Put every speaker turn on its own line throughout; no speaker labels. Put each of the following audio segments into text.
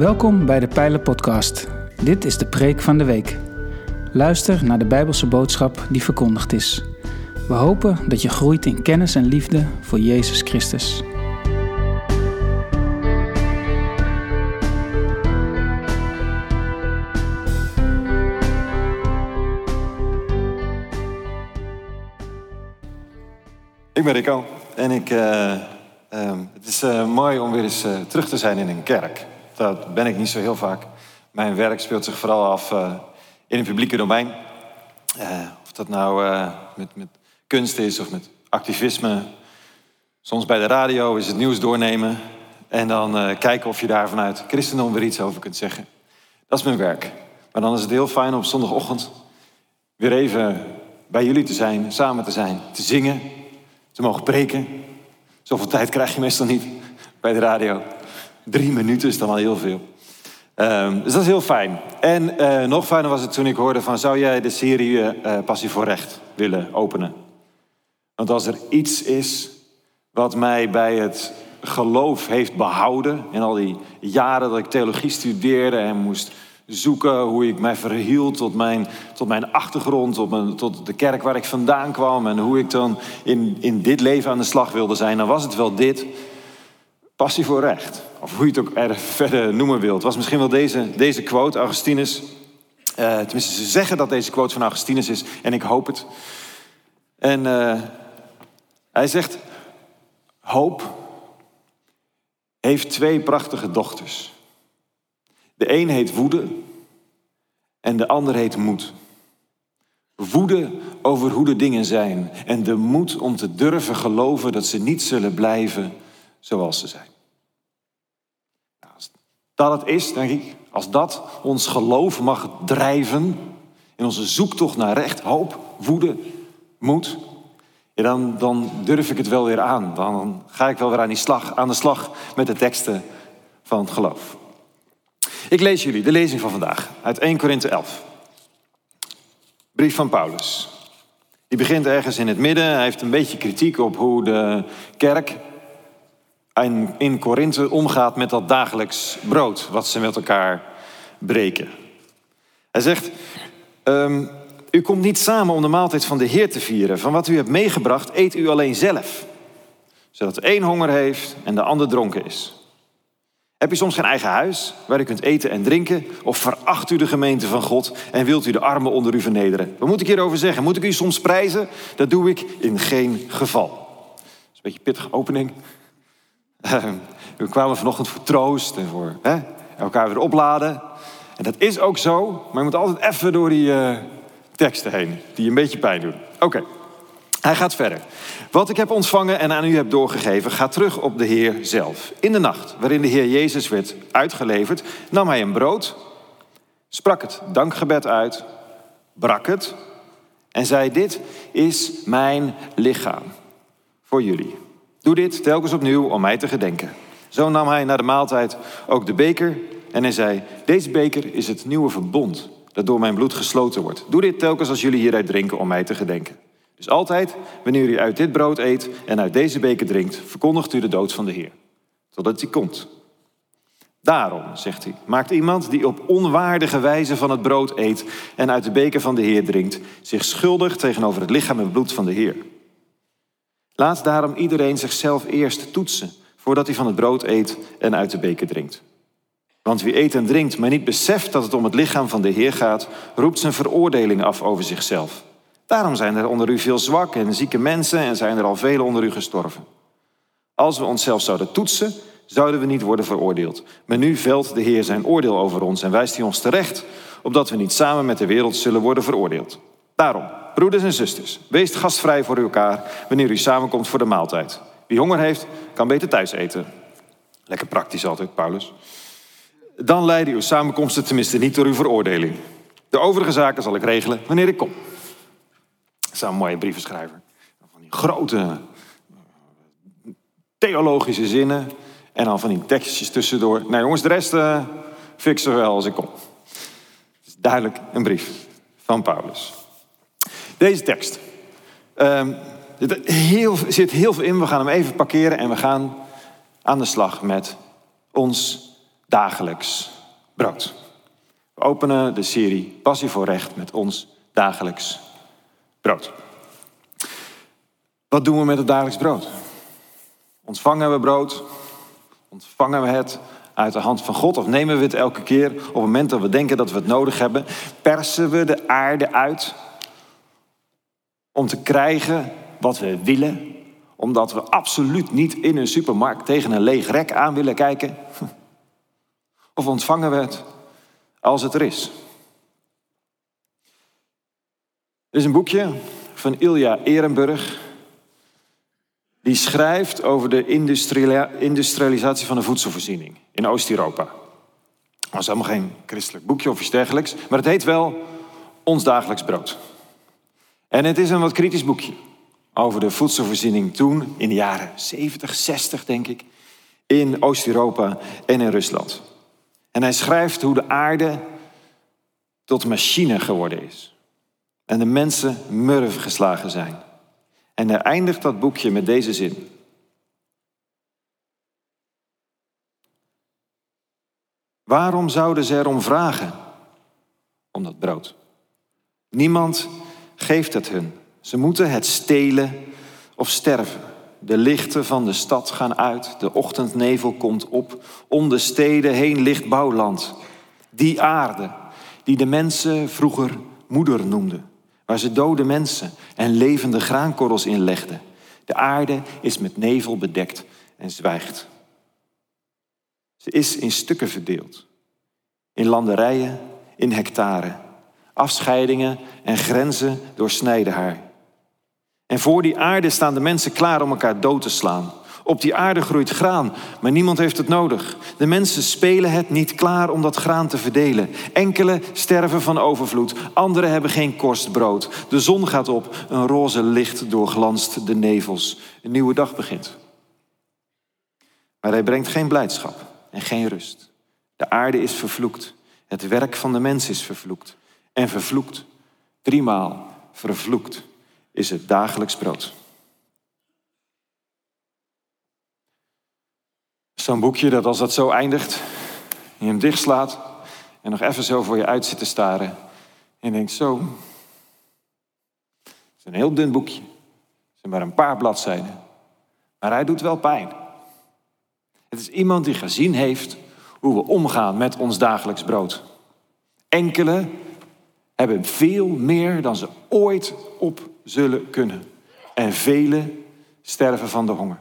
Welkom bij de Pijlen Podcast. Dit is de preek van de week. Luister naar de Bijbelse boodschap die verkondigd is. We hopen dat je groeit in kennis en liefde voor Jezus Christus.
Ik ben Rico en ik, eh, ehm, het is eh, mooi om weer eens eh, terug te zijn in een kerk. Dat ben ik niet zo heel vaak. Mijn werk speelt zich vooral af in het publieke domein. of dat nou met, met kunst is of met activisme. Soms bij de radio is het nieuws doornemen. En dan kijken of je daar vanuit christendom weer iets over kunt zeggen. Dat is mijn werk. Maar dan is het heel fijn om op zondagochtend weer even bij jullie te zijn, samen te zijn, te zingen te mogen preken. Zoveel tijd krijg je meestal niet bij de radio. Drie minuten is dan al heel veel. Um, dus dat is heel fijn. En uh, nog fijner was het toen ik hoorde van... zou jij de serie uh, Passie voor Recht willen openen? Want als er iets is wat mij bij het geloof heeft behouden... in al die jaren dat ik theologie studeerde en moest zoeken hoe ik mij verhield tot mijn, tot mijn achtergrond, tot, tot de kerk waar ik vandaan kwam en hoe ik dan in, in dit leven aan de slag wilde zijn, dan was het wel dit. Passie voor recht. Of hoe je het ook er verder noemen wilt. Was misschien wel deze, deze quote, Augustinus. Uh, tenminste, ze zeggen dat deze quote van Augustinus is en ik hoop het. En uh, hij zegt, hoop heeft twee prachtige dochters. De een heet woede en de ander heet moed. Woede over hoe de dingen zijn en de moed om te durven geloven dat ze niet zullen blijven zoals ze zijn. Nou, als dat het is, denk ik, als dat ons geloof mag drijven in onze zoektocht naar recht, hoop, woede, moed, dan, dan durf ik het wel weer aan. Dan ga ik wel weer aan, die slag, aan de slag met de teksten van het geloof. Ik lees jullie de lezing van vandaag uit 1 Korinthe 11. Brief van Paulus. Die begint ergens in het midden. Hij heeft een beetje kritiek op hoe de kerk in Korinthe omgaat met dat dagelijks brood wat ze met elkaar breken. Hij zegt: um, U komt niet samen om de maaltijd van de Heer te vieren. Van wat u hebt meegebracht, eet u alleen zelf. Zodat de een honger heeft en de ander dronken is. Heb je soms geen eigen huis waar u kunt eten en drinken? Of veracht u de gemeente van God en wilt u de armen onder u vernederen? Wat moet ik hierover zeggen? Moet ik u soms prijzen? Dat doe ik in geen geval. Dat is een beetje pittige opening. Ehm, we kwamen vanochtend voor troost en voor hè, elkaar weer opladen. En dat is ook zo, maar je moet altijd even door die uh, teksten heen, die een beetje pijn doen. Oké. Hij gaat verder. Wat ik heb ontvangen en aan u heb doorgegeven, gaat terug op de Heer zelf. In de nacht waarin de Heer Jezus werd uitgeleverd, nam hij een brood, sprak het dankgebed uit, brak het en zei: Dit is mijn lichaam voor jullie. Doe dit telkens opnieuw om mij te gedenken. Zo nam hij na de maaltijd ook de beker en hij zei: Deze beker is het nieuwe verbond dat door mijn bloed gesloten wordt. Doe dit telkens als jullie hieruit drinken om mij te gedenken. Dus altijd, wanneer u uit dit brood eet en uit deze beker drinkt, verkondigt u de dood van de Heer. Totdat hij komt. Daarom, zegt hij, maakt iemand die op onwaardige wijze van het brood eet en uit de beker van de Heer drinkt, zich schuldig tegenover het lichaam en bloed van de Heer. Laat daarom iedereen zichzelf eerst toetsen voordat hij van het brood eet en uit de beker drinkt. Want wie eet en drinkt, maar niet beseft dat het om het lichaam van de Heer gaat, roept zijn veroordeling af over zichzelf. Daarom zijn er onder u veel zwakke en zieke mensen en zijn er al velen onder u gestorven. Als we onszelf zouden toetsen, zouden we niet worden veroordeeld. Maar nu velt de Heer zijn oordeel over ons en wijst hij ons terecht, opdat we niet samen met de wereld zullen worden veroordeeld. Daarom, broeders en zusters, wees gastvrij voor elkaar wanneer u samenkomt voor de maaltijd. Wie honger heeft, kan beter thuis eten. Lekker praktisch altijd, Paulus. Dan leiden uw samenkomsten tenminste niet door uw veroordeling. De overige zaken zal ik regelen wanneer ik kom. Dat een mooie brievenschrijver. Van die grote eh, theologische zinnen. En dan van die tekstjes tussendoor. Nou jongens, de rest uh, fixen we wel als ik kom. Is duidelijk een brief van Paulus. Deze tekst. Er heel, zit heel veel in. We gaan hem even parkeren en we gaan aan de slag met ons dagelijks brood. We openen de serie Passie voor Recht met ons dagelijks brood. Wat doen we met het dagelijks brood? Ontvangen we brood? Ontvangen we het uit de hand van God? Of nemen we het elke keer op het moment dat we denken dat we het nodig hebben? Persen we de aarde uit om te krijgen wat we willen? Omdat we absoluut niet in een supermarkt tegen een leeg rek aan willen kijken? Of ontvangen we het als het er is? Er is een boekje van Ilja Ehrenburg. Die schrijft over de industrialisatie van de voedselvoorziening in Oost-Europa. Dat is helemaal geen christelijk boekje of iets dergelijks, maar het heet wel Ons dagelijks brood. En het is een wat kritisch boekje over de voedselvoorziening toen, in de jaren 70, 60 denk ik, in Oost-Europa en in Rusland. En hij schrijft hoe de aarde tot machine geworden is. En de mensen murf geslagen zijn. En hij eindigt dat boekje met deze zin. Waarom zouden ze erom vragen? Om dat brood. Niemand geeft het hun. Ze moeten het stelen of sterven. De lichten van de stad gaan uit, de ochtendnevel komt op. Om de steden heen ligt bouwland. Die aarde die de mensen vroeger moeder noemden, waar ze dode mensen en levende graankorrels in legden. De aarde is met nevel bedekt en zwijgt. Ze is in stukken verdeeld, in landerijen, in hectare. Afscheidingen en grenzen doorsnijden haar. En voor die aarde staan de mensen klaar om elkaar dood te slaan. Op die aarde groeit graan, maar niemand heeft het nodig. De mensen spelen het niet klaar om dat graan te verdelen. Enkele sterven van overvloed, anderen hebben geen korstbrood. De zon gaat op, een roze licht doorglanst de nevels. Een nieuwe dag begint. Maar hij brengt geen blijdschap en geen rust. De aarde is vervloekt. Het werk van de mens is vervloekt. En vervloekt, driemaal vervloekt is het dagelijks brood. Zo'n boekje dat als dat zo eindigt, je hem dichtslaat en nog even zo voor je uit zit te staren. En denkt zo, het is een heel dun boekje. Het zijn maar een paar bladzijden. Maar hij doet wel pijn. Het is iemand die gezien heeft hoe we omgaan met ons dagelijks brood. Enkele hebben veel meer dan ze ooit op zullen kunnen. En velen sterven van de honger.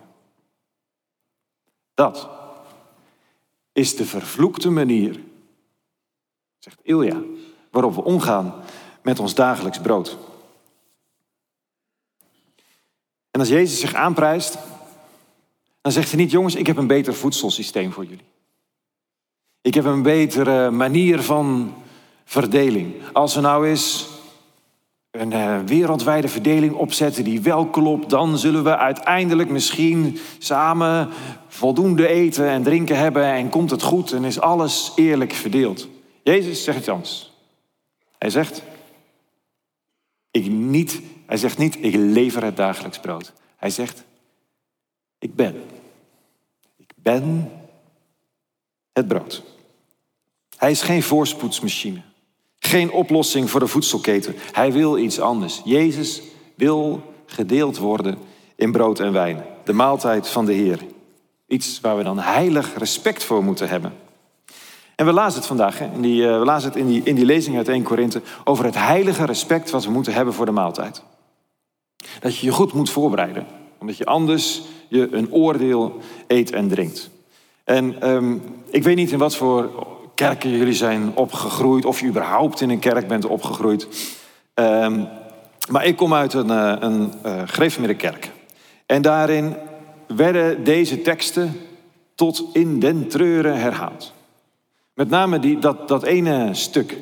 Dat is de vervloekte manier, zegt Ilja, waarop we omgaan met ons dagelijks brood. En als Jezus zich aanprijst, dan zegt hij niet, jongens, ik heb een beter voedselsysteem voor jullie. Ik heb een betere manier van verdeling. Als er nou eens een uh, wereldwijde verdeling opzetten die wel klopt, dan zullen we uiteindelijk misschien samen voldoende eten en drinken hebben en komt het goed en is alles eerlijk verdeeld. Jezus zegt anders. Hij zegt, ik niet, hij zegt niet, ik lever het dagelijks brood. Hij zegt, ik ben. Ik ben het brood. Hij is geen voorspoedsmachine. Geen oplossing voor de voedselketen. Hij wil iets anders. Jezus wil gedeeld worden in brood en wijn. De maaltijd van de Heer. Iets waar we dan heilig respect voor moeten hebben. En we lazen het vandaag, in die, uh, we lazen het in die, in die lezing uit 1 Korinthe, over het heilige respect wat we moeten hebben voor de maaltijd. Dat je je goed moet voorbereiden, omdat je anders je een oordeel eet en drinkt. En um, ik weet niet in wat voor kerken jullie zijn opgegroeid, of je überhaupt in een kerk bent opgegroeid. Um, maar ik kom uit een, eh, een uh, kerk. En daarin werden deze teksten tot in den treuren herhaald. Met name die, dat, dat ene stuk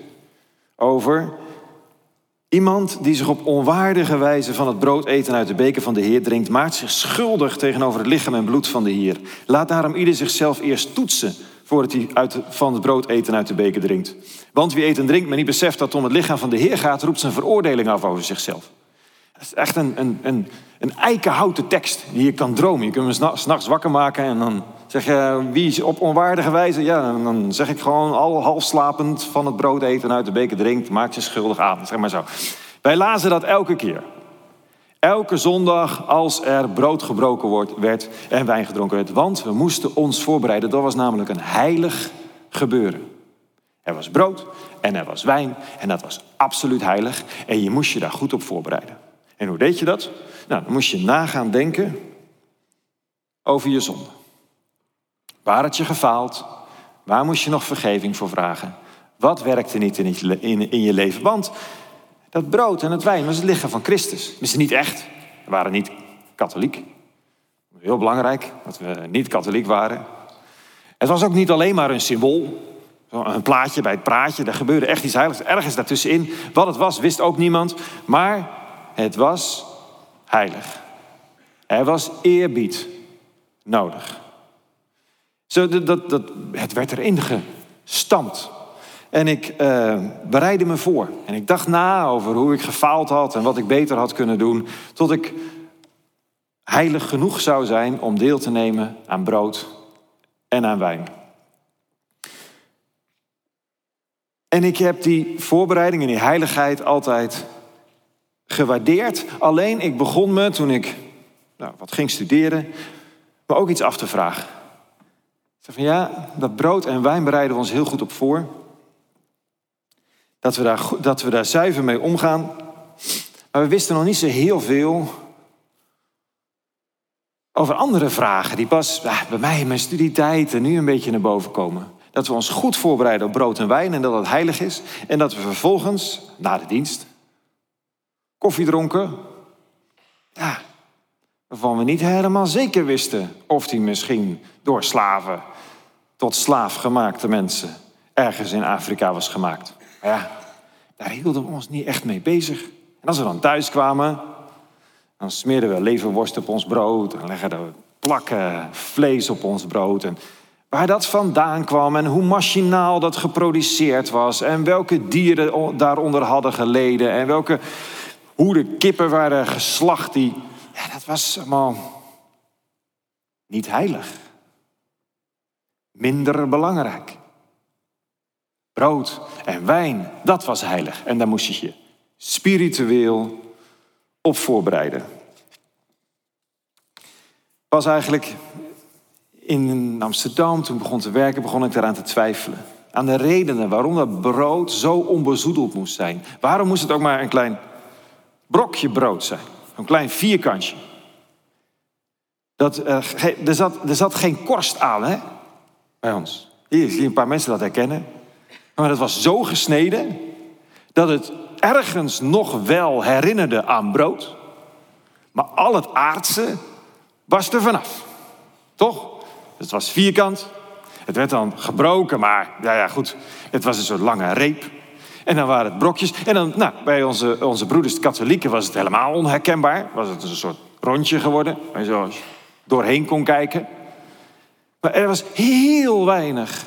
over iemand die zich op onwaardige wijze van het brood eten uit de beker van de Heer drinkt, maakt zich schuldig tegenover het lichaam en bloed van de Heer. Laat daarom ieder zichzelf eerst toetsen voordat hij uit, van het brood eten uit de beker drinkt. Want wie eet en drinkt, maar niet beseft dat het om het lichaam van de Heer gaat, roept zijn veroordeling af over zichzelf. Dat is echt een, een, een, een eikenhouten tekst die je kan dromen. Je kunt hem s'nachts wakker maken en dan zeg je, wie is op onwaardige wijze? Ja, dan- dan zeg ik gewoon al half slapend van het brood eten en uit de beker drinkt, maakt je schuldig aan. Zeg maar zo. Wij lazen dat elke keer. Elke zondag als er brood gebroken wordt, werd en wijn gedronken werd. Want we moesten ons voorbereiden. Dat was namelijk een heilig gebeuren. Er was brood en er was wijn en dat was absoluut heilig. En je moest je daar goed op voorbereiden. En hoe deed je dat? Nou, dan moest je nagaan denken over je zonde. Waar had je gefaald? Waar moest je nog vergeving voor vragen? Wat werkte niet in je, leven? Want dat brood en het wijn was het lichaam van Christus. Misschien niet echt. We waren niet katholiek. Heel belangrijk dat we niet katholiek waren. Het was ook niet alleen maar een symbool. Een plaatje bij het praatje. Er gebeurde echt iets heiligs. Ergens daartussenin. Wat het was, wist ook niemand. Maar het was heilig. Er was eerbied nodig. Zo, dat, dat, het werd erin gestampt. En ik eh, bereidde me voor. En ik dacht na over hoe ik gefaald had en wat ik beter had kunnen doen. Tot ik heilig genoeg zou zijn om deel te nemen aan brood en aan wijn. En ik heb die voorbereiding en die heiligheid altijd gewaardeerd. Alleen ik begon me toen ik nou, wat ging studeren, me ook iets af te vragen. Ik zei van ja, dat brood en wijn bereiden we ons heel goed op voor. Dat we daar, dat we daar zuiver mee omgaan. Maar we wisten nog niet zo heel veel over andere vragen die pas ah, bij mij in mijn studietijd en nu een beetje naar boven komen. Dat we ons goed voorbereiden op brood en wijn en dat het heilig is. En dat we vervolgens, na de dienst, koffie dronken. Ja, waarvan we niet helemaal zeker wisten of die misschien door slaven tot slaafgemaakte mensen ergens in Afrika was gemaakt. Ja, daar hielden we ons niet echt mee bezig. En als we dan thuis kwamen, dan smeerden we leverworst op ons brood. En legden we plakken vlees op ons brood. En waar dat vandaan kwam en hoe machinaal dat geproduceerd was. En welke dieren daaronder hadden geleden. En welke, hoe de kippen waren geslacht. Die, ja, dat was allemaal niet heilig. Minder belangrijk. Brood en wijn, dat was heilig. En daar moest je je spiritueel op voorbereiden. Was eigenlijk in Amsterdam, toen ik begon te werken, begon ik daaraan te twijfelen. Aan de redenen waarom dat brood zo onbezoedeld moest zijn. Waarom moest het ook maar een klein brokje brood zijn? Een klein vierkantje. Dat, eh, ge- er, zat, er zat geen korst aan, hè? Bij ons. Hier zie je een paar mensen dat herkennen. Maar dat was zo gesneden dat het ergens nog wel herinnerde aan brood. Maar al het aardse was er vanaf. Toch? Het was vierkant. Het werd dan gebroken, maar ja, ja, goed. Het was een soort lange reep. En dan waren het brokjes. En dan, nou, bij onze, onze broeders de katholieken was het helemaal onherkenbaar. Was het een soort rondje geworden, waar je zo doorheen kon kijken. Maar er was heel weinig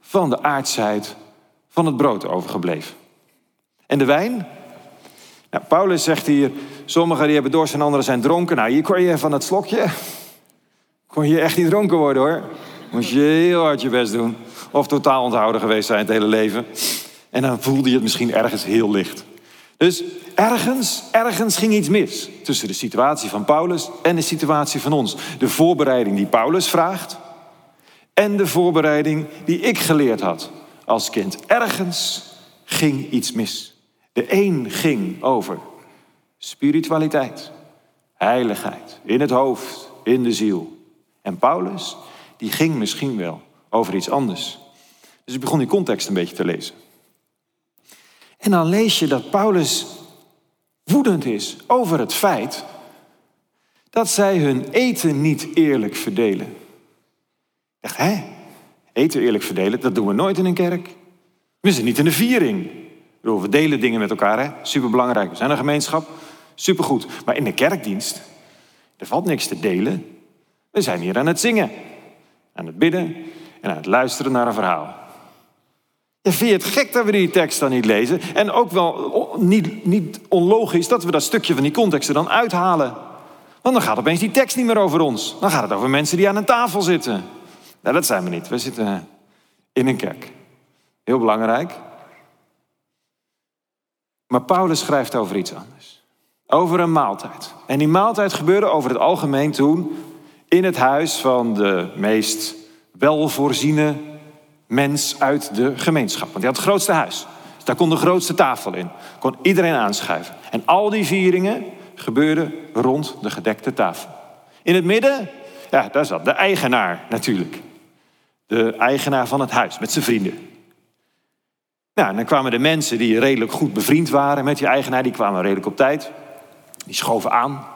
van de aardsheid van het brood overgebleven. En de wijn? Nou, Paulus zegt hier, sommigen die hebben dorst en anderen zijn dronken. Nou, hier kon je van het slokje, kon je echt niet dronken worden hoor. Moest je heel hard je best doen. Of totaal onthouden geweest zijn het hele leven. En dan voelde je het misschien ergens heel licht. Dus ergens, ergens ging iets mis tussen de situatie van Paulus en de situatie van ons. De voorbereiding die Paulus vraagt en de voorbereiding die ik geleerd had als kind. Ergens ging iets mis. De een ging over spiritualiteit, heiligheid, in het hoofd, in de ziel. En Paulus, die ging misschien wel over iets anders. Dus ik begon die context een beetje te lezen. En dan lees je dat Paulus woedend is over het feit dat zij hun eten niet eerlijk verdelen. Ik dacht, hè? Eten eerlijk verdelen, dat doen we nooit in een kerk. We zijn niet in de viering. We delen dingen met elkaar, hè? Superbelangrijk. We zijn een gemeenschap. Supergoed. Maar in de kerkdienst, er valt niks te delen. We zijn hier aan het zingen, aan het bidden en aan het luisteren naar een verhaal. Ja, vind je het gek dat we die tekst dan niet lezen? En ook wel niet, niet onlogisch dat we dat stukje van die context er dan uithalen. Want dan gaat opeens die tekst niet meer over ons. Dan gaat het over mensen die aan een tafel zitten. Nou, dat zijn we niet. We zitten in een kerk. Heel belangrijk. Maar Paulus schrijft over iets anders. Over een maaltijd. En die maaltijd gebeurde over het algemeen toen in het huis van de meest welvoorziene mens uit de gemeenschap. Want die had het grootste huis. Dus daar kon de grootste tafel in. Kon iedereen aanschuiven. En al die vieringen gebeurden rond de gedekte tafel. In het midden, ja, daar zat de eigenaar natuurlijk. De eigenaar van het huis met zijn vrienden. Nou, en dan kwamen de mensen die redelijk goed bevriend waren met die eigenaar, die kwamen redelijk op tijd. Die schoven aan.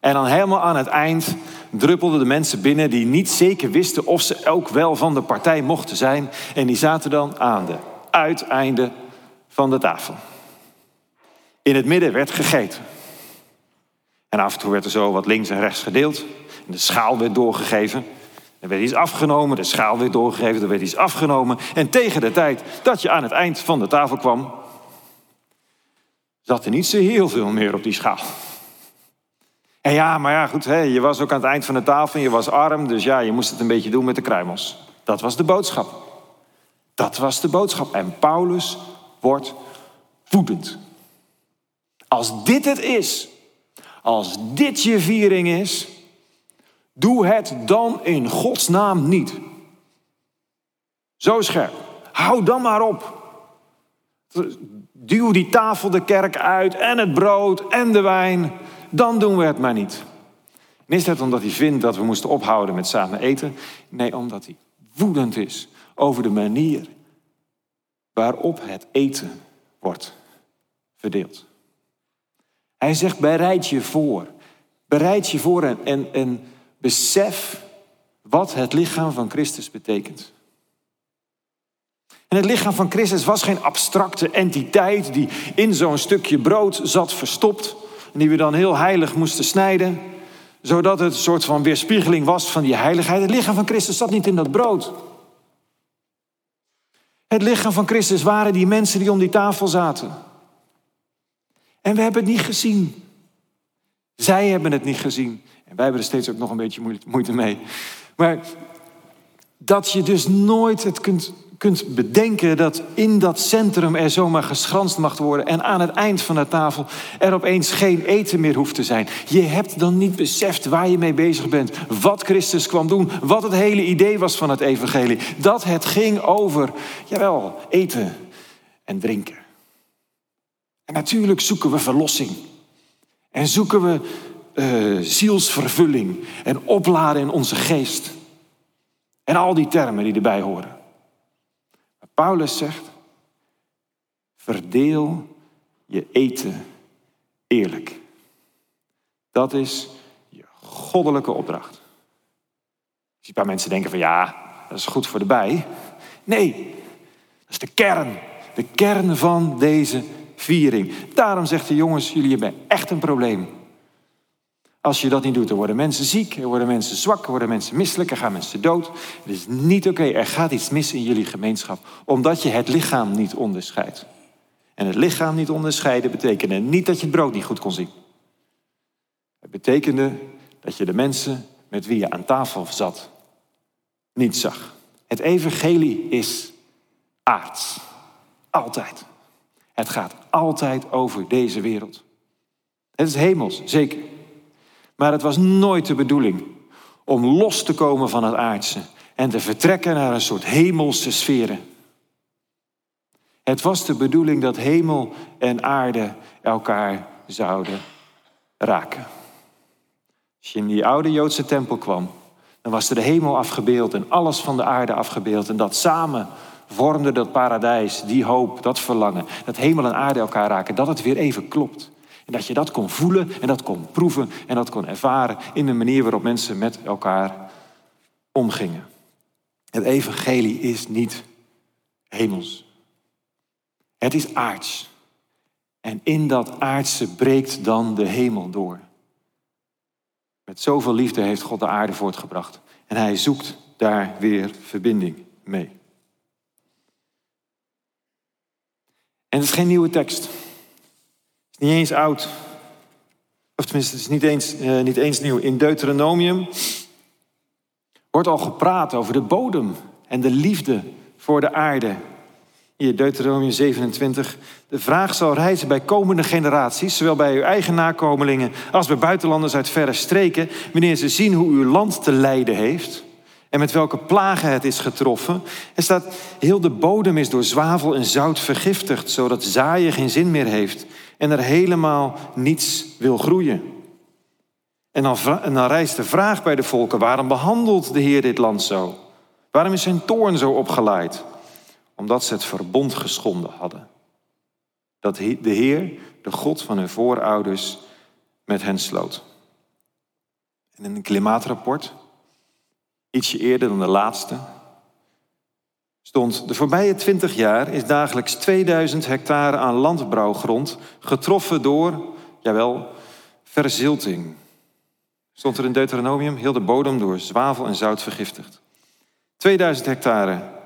En dan helemaal aan het eind druppelden de mensen binnen die niet zeker wisten of ze ook wel van de partij mochten zijn. En die zaten dan aan de uiteinde van de tafel. In het midden werd gegeten. En af en toe werd er zo wat links en rechts gedeeld. En de schaal werd doorgegeven. Er werd iets afgenomen, de schaal werd doorgegeven, er werd iets afgenomen. En tegen de tijd dat je aan het eind van de tafel kwam, zat er niet zo heel veel meer op die schaal. En ja, maar ja, goed, hè, je was ook aan het eind van de tafel en je was arm, dus ja, je moest het een beetje doen met de kruimels. Dat was de boodschap. Dat was de boodschap. En Paulus wordt woedend. Als dit het is, als dit je viering is, doe het dan in Gods naam niet. Zo scherp. Hou dan maar op. Duw die tafel de kerk uit en het brood en de wijn. Dan doen we het maar niet. En is dat omdat hij vindt dat we moesten ophouden met samen eten? Nee, omdat hij woedend is over de manier waarop het eten wordt verdeeld. Hij zegt, bereid je voor. Bereid je voor en, en, en besef wat het lichaam van Christus betekent. En het lichaam van Christus was geen abstracte entiteit die in zo'n stukje brood zat verstopt. En die we dan heel heilig moesten snijden. Zodat het een soort van weerspiegeling was van die heiligheid. Het lichaam van Christus zat niet in dat brood. Het lichaam van Christus waren die mensen die om die tafel zaten. En we hebben het niet gezien. Zij hebben het niet gezien. En wij hebben er steeds ook nog een beetje moeite mee. Maar dat je dus nooit het kunt, kunt bedenken dat in dat centrum er zomaar geschranst mag worden en aan het eind van de tafel er opeens geen eten meer hoeft te zijn. Je hebt dan niet beseft waar je mee bezig bent, wat Christus kwam doen, wat het hele idee was van het evangelie. Dat het ging over, jawel, eten en drinken. En natuurlijk zoeken we verlossing. En zoeken we uh, zielsvervulling en opladen in onze geest. En al die termen die erbij horen. Paulus zegt, verdeel je eten eerlijk. Dat is je goddelijke opdracht. Ik zie een paar mensen denken van ja, dat is goed voor de bij. Nee, dat is de kern. De kern van deze viering. Daarom zegt de jongens, jullie hebben echt een probleem. Als je dat niet doet, dan worden mensen ziek, er worden mensen zwak, er worden mensen misselijk, er gaan mensen dood. Het is niet oké, er gaat iets mis in jullie gemeenschap, omdat je het lichaam niet onderscheidt. En het lichaam niet onderscheiden betekende niet dat je het brood niet goed kon zien. Het betekende dat je de mensen met wie je aan tafel zat niet zag. Het evangelie is aards. Altijd. Het gaat altijd over deze wereld. Het is hemels, zeker. Maar het was nooit de bedoeling om los te komen van het aardse en te vertrekken naar een soort hemelse sferen. Het was de bedoeling dat hemel en aarde elkaar zouden raken. Als je in die oude Joodse tempel kwam, dan was er de hemel afgebeeld en alles van de aarde afgebeeld. En dat samen vormde dat paradijs, die hoop, dat verlangen. Dat hemel en aarde elkaar raken, dat het weer even klopt. En dat je dat kon voelen en dat kon proeven en dat kon ervaren in de manier waarop mensen met elkaar omgingen. Het evangelie is niet hemels. Het is aards. En in dat aardse breekt dan de hemel door. Met zoveel liefde heeft God de aarde voortgebracht. En hij zoekt daar weer verbinding mee. En het is geen nieuwe tekst. Niet eens oud. Of tenminste, het is niet eens, uh, niet eens nieuw. In Deuteronomium, wordt al gepraat over de bodem en de liefde voor de aarde. Hier, Deuteronomium 27. De vraag zal reizen bij komende generaties, zowel bij uw eigen nakomelingen als bij buitenlanders uit verre streken, wanneer ze zien hoe uw land te lijden heeft en met welke plagen het is getroffen. Er staat, heel de bodem is door zwavel en zout vergiftigd, zodat zaaien geen zin meer heeft en er helemaal niets wil groeien. En dan, en dan rijst de vraag bij de volken, waarom behandelt de Heer dit land zo? Waarom is zijn toorn zo opgeleid? Omdat ze het verbond geschonden hadden. Dat de Heer, de God van hun voorouders, met hen sloot. En in een klimaatrapport, ietsje eerder dan de laatste, stond: De voorbije twintig jaar is dagelijks 2000 hectare aan landbouwgrond getroffen door, jawel, verzilting. Stond er in Deuteronomium, heel de bodem door zwavel en zout vergiftigd. 2000 hectare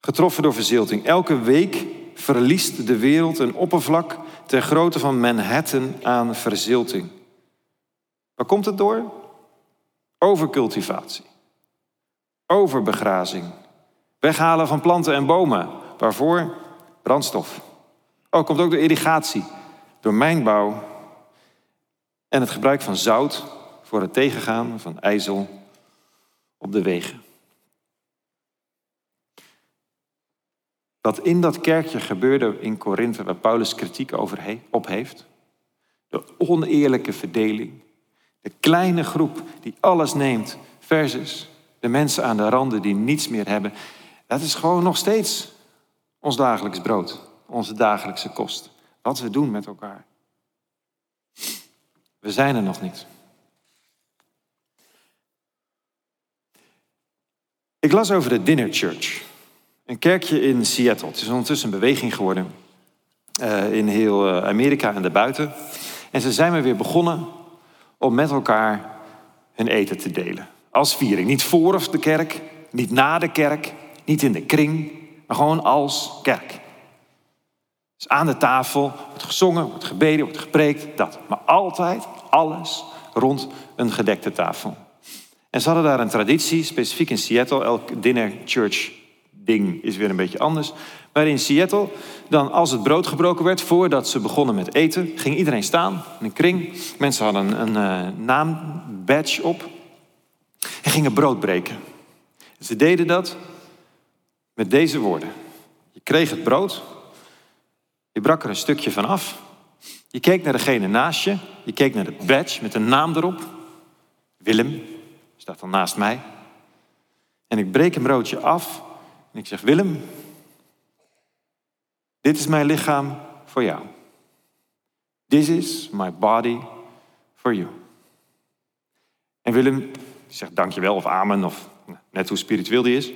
getroffen door verzilting. Elke week verliest de wereld een oppervlak ter grootte van Manhattan aan verzilting. Waar komt het door? Overcultivatie, overbegrazing, weghalen van planten en bomen. Waarvoor? Brandstof. Oh, komt ook door irrigatie, door mijnbouw en het gebruik van zout voor het tegengaan van ijzel op de wegen. Wat in dat kerkje gebeurde in Korinthe, waar Paulus kritiek over op heeft, de oneerlijke verdeling, de kleine groep die alles neemt, versus de mensen aan de randen die niets meer hebben, dat is gewoon nog steeds ons dagelijks brood, onze dagelijkse kost. Wat we doen met elkaar. We zijn er nog niet. Ik las over de Dinner Church. Een kerkje in Seattle. Het is ondertussen een beweging geworden uh, in heel uh, Amerika en daarbuiten. En ze zijn weer begonnen om met elkaar hun eten te delen. Als viering. Niet voor de kerk, niet na de kerk, niet in de kring, maar gewoon als kerk. Dus aan de tafel wordt gezongen, wordt gebeden, wordt gepreekt, dat. Maar altijd alles rond een gedekte tafel. En ze hadden daar een traditie, specifiek in Seattle, elk dinner church ding is weer een beetje anders. Maar in Seattle, dan als het brood gebroken werd, voordat ze begonnen met eten, ging iedereen staan in een kring. Mensen hadden een, een uh, naambadge op en gingen brood breken. Ze deden dat met deze woorden. Je kreeg het brood, je brak er een stukje van af, je keek naar degene naast je, je keek naar het badge met een naam erop. Willem, staat dan naast mij. En ik breek een broodje af en ik zeg, Willem, dit is mijn lichaam voor jou. This is my body for you. En Willem zegt dankjewel of amen of net hoe spiritueel die is.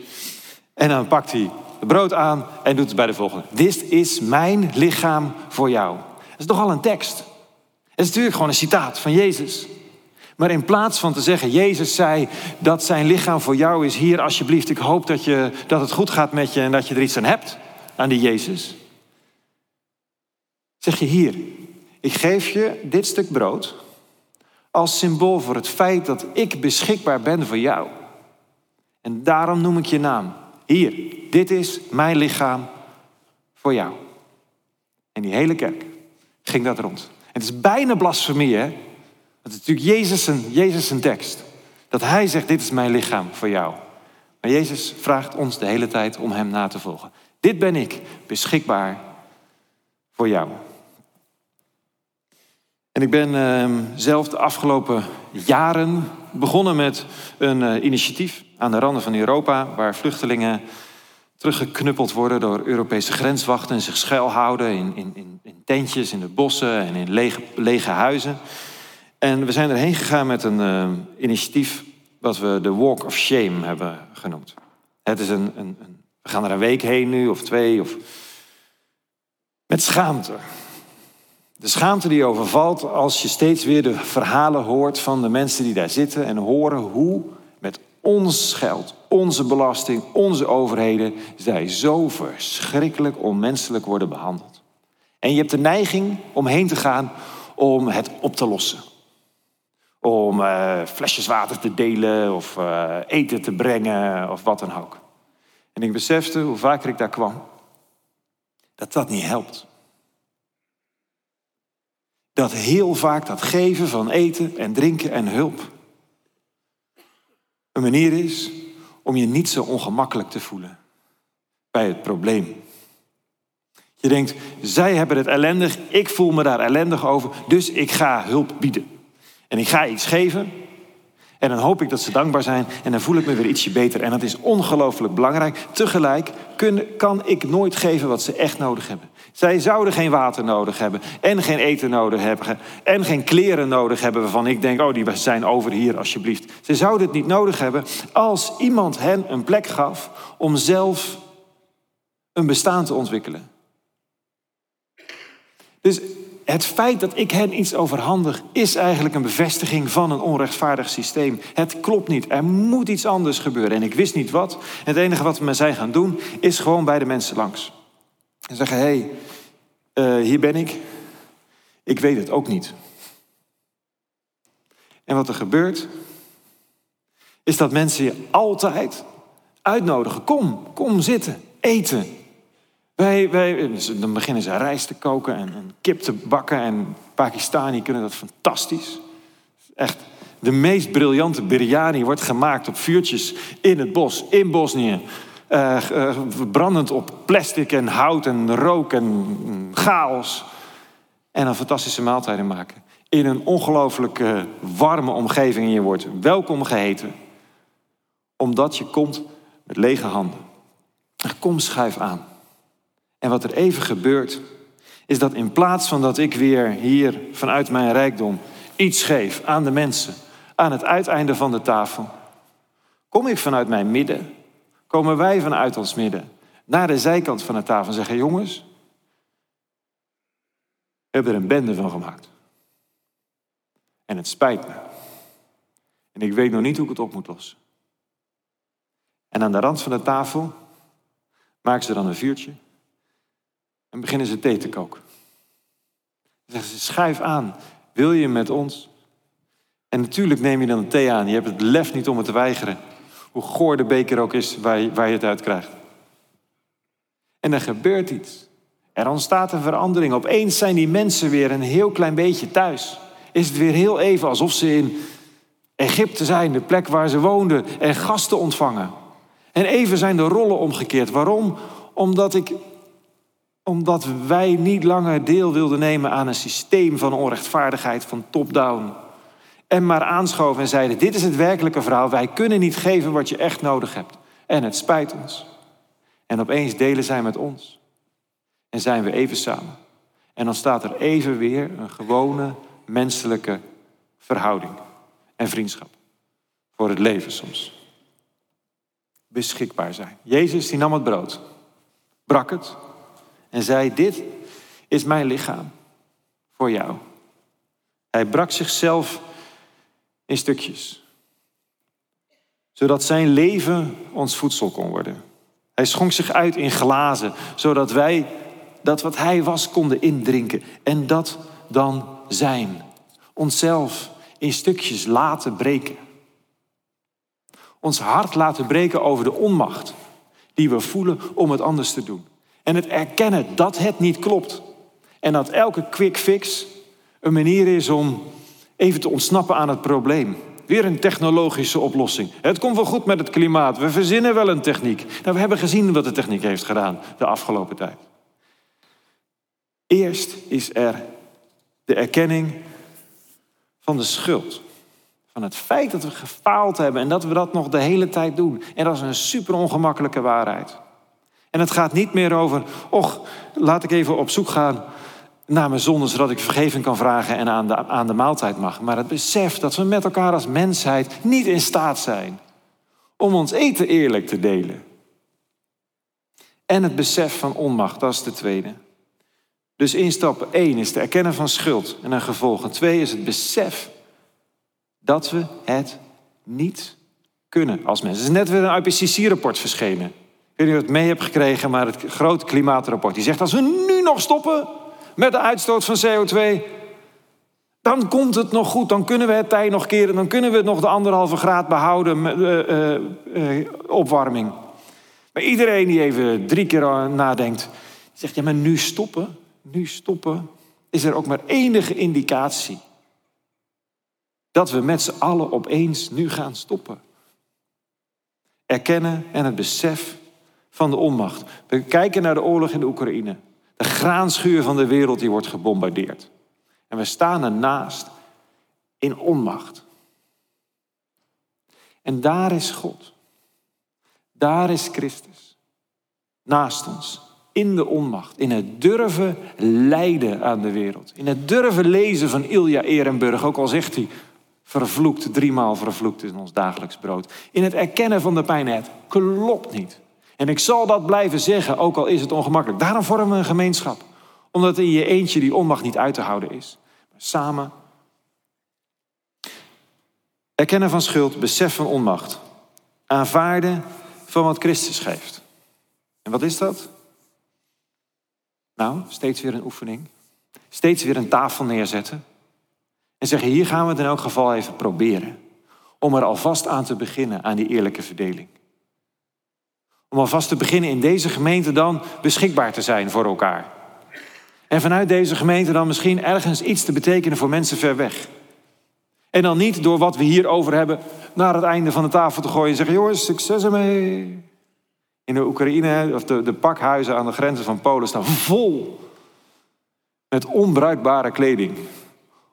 En dan pakt hij het brood aan en doet het bij de volgende. Dit is mijn lichaam voor jou. Dat is toch al een tekst. Het is natuurlijk gewoon een citaat van Jezus. Maar in plaats van te zeggen, Jezus zei dat zijn lichaam voor jou is, hier alsjeblieft, ik hoop dat, je, dat het goed gaat met je en dat je er iets aan hebt, aan die Jezus. Zeg je hier, ik geef je dit stuk brood als symbool voor het feit dat ik beschikbaar ben voor jou. En daarom noem ik je naam. Hier, dit is mijn lichaam voor jou. En die hele kerk ging dat rond. Het is bijna blasfemie, hè? Het is natuurlijk Jezus een, tekst. Dat hij zegt, dit is mijn lichaam voor jou. Maar Jezus vraagt ons de hele tijd om hem na te volgen. Dit ben ik, beschikbaar voor jou. En ik ben uh, zelf de afgelopen jaren begonnen met een uh, initiatief aan de randen van Europa, waar vluchtelingen teruggeknuppeld worden door Europese grenswachten en zich schuilhouden in, in, in tentjes, in de bossen en in lege, lege huizen. En we zijn erheen gegaan met een uh, initiatief wat we de Walk of Shame hebben genoemd. Het is een, een, een, we gaan er een week heen nu of twee. Of, met schaamte. De schaamte die overvalt als je steeds weer de verhalen hoort van de mensen die daar zitten en horen hoe met ons geld, onze belasting, onze overheden, zij zo verschrikkelijk onmenselijk worden behandeld. En je hebt de neiging om heen te gaan om het op te lossen. Om uh, flesjes water te delen of uh, eten te brengen of wat dan ook. En ik besefte, hoe vaker ik daar kwam, dat dat niet helpt. Dat heel vaak dat geven van eten en drinken en hulp een manier is om je niet zo ongemakkelijk te voelen bij het probleem. Je denkt, zij hebben het ellendig, ik voel me daar ellendig over, dus ik ga hulp bieden. En ik ga iets geven en dan hoop ik dat ze dankbaar zijn en dan voel ik me weer ietsje beter. En dat is ongelooflijk belangrijk. Tegelijk kan ik nooit geven wat ze echt nodig hebben. Zij zouden geen water nodig hebben en geen eten nodig hebben en geen kleren nodig hebben waarvan ik denk, oh die zijn over hier alsjeblieft. Ze zouden het niet nodig hebben als iemand hen een plek gaf om zelf een bestaan te ontwikkelen. Dus het feit dat ik hen iets overhandig, is eigenlijk een bevestiging van een onrechtvaardig systeem. Het klopt niet. Er moet iets anders gebeuren. En ik wist niet wat. Het enige wat we zijn gaan doen, is gewoon bij de mensen langs. En zeggen: hé, hey, uh, hier ben ik. Ik weet het ook niet. En wat er gebeurt, is dat mensen je altijd uitnodigen. Kom, kom zitten, eten. Wij, wij, dan beginnen ze rijst te koken en, kip te bakken. En Pakistani kunnen dat fantastisch. Echt, de meest briljante biryani wordt gemaakt op vuurtjes in het bos, in Bosnië. Uh, brandend op plastic en hout en rook en chaos. En een fantastische maaltijden maken. In een ongelooflijk warme omgeving en je wordt welkom geheten. Omdat je komt met lege handen. Kom, schuif aan. En wat er even gebeurt, is dat in plaats van dat ik weer hier vanuit mijn rijkdom iets geef aan de mensen, aan het uiteinde van de tafel, kom ik vanuit mijn midden, komen wij vanuit ons midden naar de zijkant van de tafel en zeggen: Jongens, we hebben er een bende van gemaakt. En het spijt me. En ik weet nog niet hoe ik het op moet lossen. En aan de rand van de tafel maken ze dan een vuurtje en beginnen ze thee te koken. Dan zeggen ze, schuif aan, wil je met ons? En natuurlijk neem je dan een thee aan. Je hebt het lef niet om het te weigeren. Hoe goor de beker ook is waar je, waar je het uit krijgt. En er gebeurt iets. Er ontstaat een verandering. Opeens zijn die mensen weer een heel klein beetje thuis. Is het weer heel even alsof ze in Egypte zijn, de plek waar ze woonden, en gasten ontvangen. En even zijn de rollen omgekeerd. Waarom? Omdat ik omdat wij niet langer deel wilden nemen aan een systeem van onrechtvaardigheid, van top-down. En maar aanschoven en zeiden: Dit is het werkelijke verhaal. Wij kunnen niet geven wat je echt nodig hebt. En het spijt ons. En opeens delen zij met ons. En zijn we even samen. En dan staat er even weer een gewone menselijke verhouding en vriendschap. Voor het leven soms. Beschikbaar zijn. Jezus die nam het brood, brak het en zei: Dit is mijn lichaam voor jou. Hij brak zichzelf in stukjes, zodat zijn leven ons voedsel kon worden. Hij schonk zich uit in glazen, zodat wij dat wat hij was konden indrinken en dat dan zijn. Onszelf in stukjes laten breken. Ons hart laten breken over de onmacht die we voelen om het anders te doen. En het erkennen dat het niet klopt. En dat elke quick fix een manier is om even te ontsnappen aan het probleem. Weer een technologische oplossing. Het komt wel goed met het klimaat. We verzinnen wel een techniek. Nou, we hebben gezien wat de techniek heeft gedaan de afgelopen tijd. Eerst is er de erkenning van de schuld. Van het feit dat we gefaald hebben en dat we dat nog de hele tijd doen. En dat is een super ongemakkelijke waarheid. En het gaat niet meer over, och, laat ik even op zoek gaan naar mijn zonde, zodat ik vergeving kan vragen en aan de, aan de maaltijd mag. Maar het besef dat we met elkaar als mensheid niet in staat zijn om ons eten eerlijk te delen. En het besef van onmacht, dat is de tweede. Dus instappen één is te erkennen van schuld en een gevolg. En twee is het besef dat we het niet kunnen als mensen. Er is net weer een IPCC-rapport verschenen weet niet je het mee hebt gekregen, maar het grote klimaatrapport. Die zegt als we nu nog stoppen met de uitstoot van CO2, Dan komt het nog goed, dan kunnen we het tij nog keren, dan kunnen we nog de anderhalve graad behouden met uh, opwarming. Maar iedereen die even drie keer nadenkt, zegt ja, maar nu stoppen, nu stoppen, is er ook maar enige indicatie dat we met z'n allen opeens nu gaan stoppen. Erkennen en het besef van de onmacht. We kijken naar de oorlog in de Oekraïne. De graanschuur van de wereld die wordt gebombardeerd. En we staan ernaast in onmacht. En daar is God. Daar is Christus. Naast ons. In de onmacht. In het durven lijden aan de wereld. In het durven lezen van Ilja Ehrenburg. Ook al zegt hij vervloekt, driemaal vervloekt in ons dagelijks brood. In het erkennen van de pijn. Het klopt niet. En ik zal dat blijven zeggen, ook al is het ongemakkelijk. Daarom vormen we een gemeenschap. Omdat in je eentje die onmacht niet uit te houden is. Samen. Erkennen van schuld, besef van onmacht. Aanvaarden van wat Christus geeft. En wat is dat? Nou, steeds weer een oefening. Steeds weer een tafel neerzetten. En zeggen, hier gaan we het in elk geval even proberen. Om er alvast aan te beginnen, aan die eerlijke verdeling. Om alvast te beginnen in deze gemeente dan beschikbaar te zijn voor elkaar. En vanuit deze gemeente dan misschien ergens iets te betekenen voor mensen ver weg. En dan niet door wat we hier over hebben naar het einde van de tafel te gooien en zeggen: jongens, succes ermee. In de Oekraïne, of de, de pakhuizen aan de grenzen van Polen staan vol met onbruikbare kleding.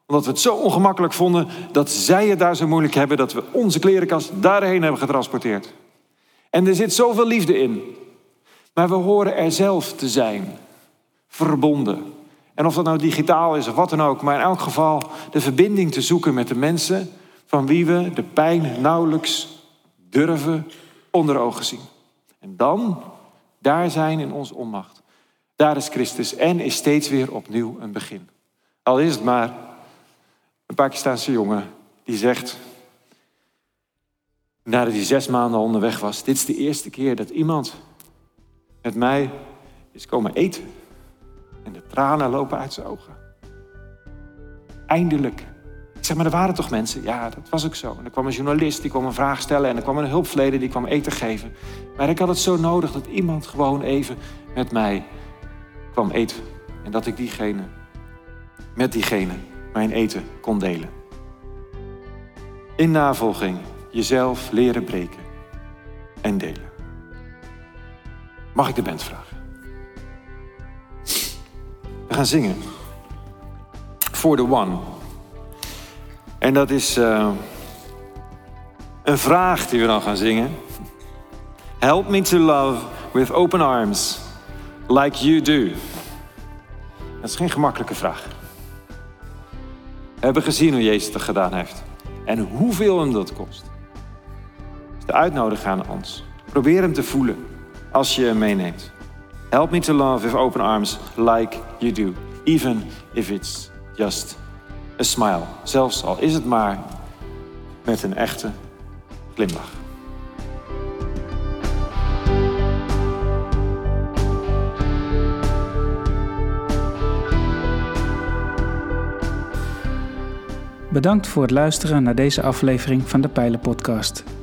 Omdat we het zo ongemakkelijk vonden dat zij het daar zo moeilijk hebben dat we onze klerenkast daarheen hebben getransporteerd. En er zit zoveel liefde in. Maar we horen er zelf te zijn, verbonden. En of dat nou digitaal is of wat dan ook, maar in elk geval de verbinding te zoeken met de mensen van wie we de pijn nauwelijks durven onder ogen zien. En dan, daar zijn in onze onmacht. Daar is Christus en is steeds weer opnieuw een begin. Al is het maar een Pakistaanse jongen die zegt, nadat hij zes maanden onderweg was, dit is de eerste keer dat iemand met mij is komen eten. En de tranen lopen uit zijn ogen. Eindelijk. Ik zeg, maar er waren toch mensen? Ja, dat was ook zo. En er kwam een journalist, die kwam een vraag stellen. En er kwam een hulpverlener, die kwam eten geven. Maar ik had het zo nodig dat iemand gewoon even met mij kwam eten. En dat ik diegene, met diegene, mijn eten kon delen. In navolging jezelf leren breken en delen. Mag ik de band vragen? We gaan zingen. For the One. En dat is uh, een vraag die we dan gaan zingen. Help me to love with open arms, like you do. Dat is geen gemakkelijke vraag. We hebben gezien hoe Jezus het gedaan heeft. En hoeveel hem dat kost. De uitnodiging aan ons. Probeer hem te voelen als je hem meeneemt. Help me to love with open arms like you do. Even if it's just a smile. Zelfs al is het maar met een echte glimlach.
Bedankt voor het luisteren naar deze aflevering van de Pijlen Podcast,